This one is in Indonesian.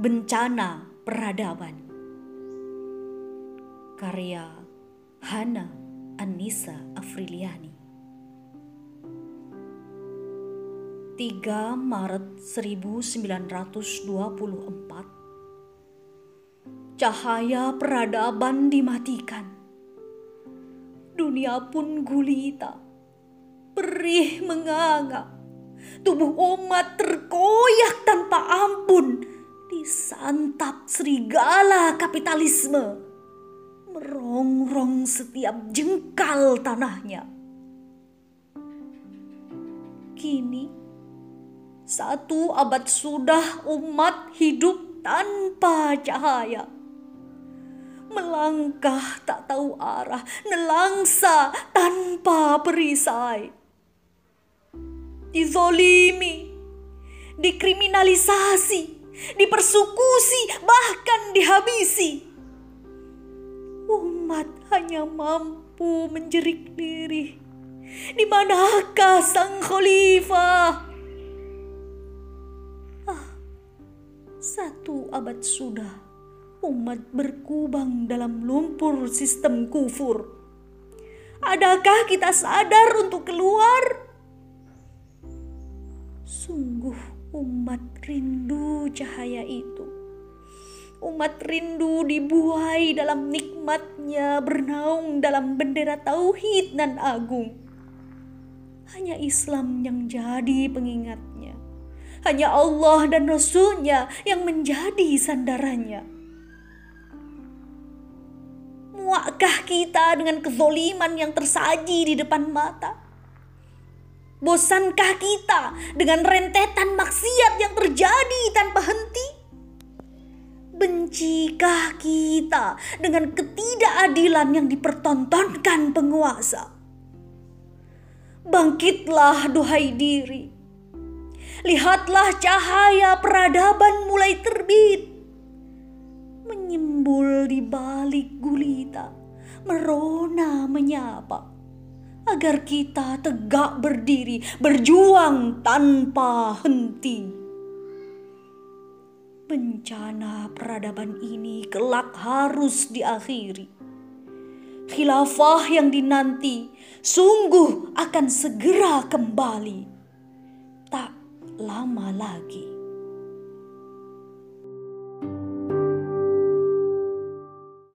Bencana Peradaban. Karya Hana Anissa Afriliani. 3 Maret 1924 Cahaya peradaban dimatikan. Dunia pun gulita Perih menganga. Tubuh umat terkoyak tanpa ampun Disantap serigala kapitalisme Merongrong setiap jengkal tanahnya Kini satu abad sudah umat hidup tanpa cahaya. Melangkah tak tahu arah, nelangsa tanpa perisai. Dizolimi, dikriminalisasi, dipersekusi, bahkan dihabisi. Umat hanya mampu menjerik lirih. Di manakah sang khalifah? Satu abad sudah umat berkubang dalam lumpur sistem kufur. Adakah kita sadar untuk keluar? Sungguh umat rindu cahaya itu. Umat rindu dibuai dalam nikmatnya bernaung dalam bendera tauhid nan agung. Hanya Islam yang jadi pengingatnya hanya Allah dan Rasulnya yang menjadi sandarannya. Muakkah kita dengan kezoliman yang tersaji di depan mata? Bosankah kita dengan rentetan maksiat yang terjadi tanpa henti? Bencikah kita dengan ketidakadilan yang dipertontonkan penguasa? Bangkitlah duhai diri Lihatlah cahaya peradaban mulai terbit. Menyembul di balik gulita, merona menyapa. Agar kita tegak berdiri, berjuang tanpa henti. Bencana peradaban ini kelak harus diakhiri. Khilafah yang dinanti sungguh akan segera kembali lama lagi.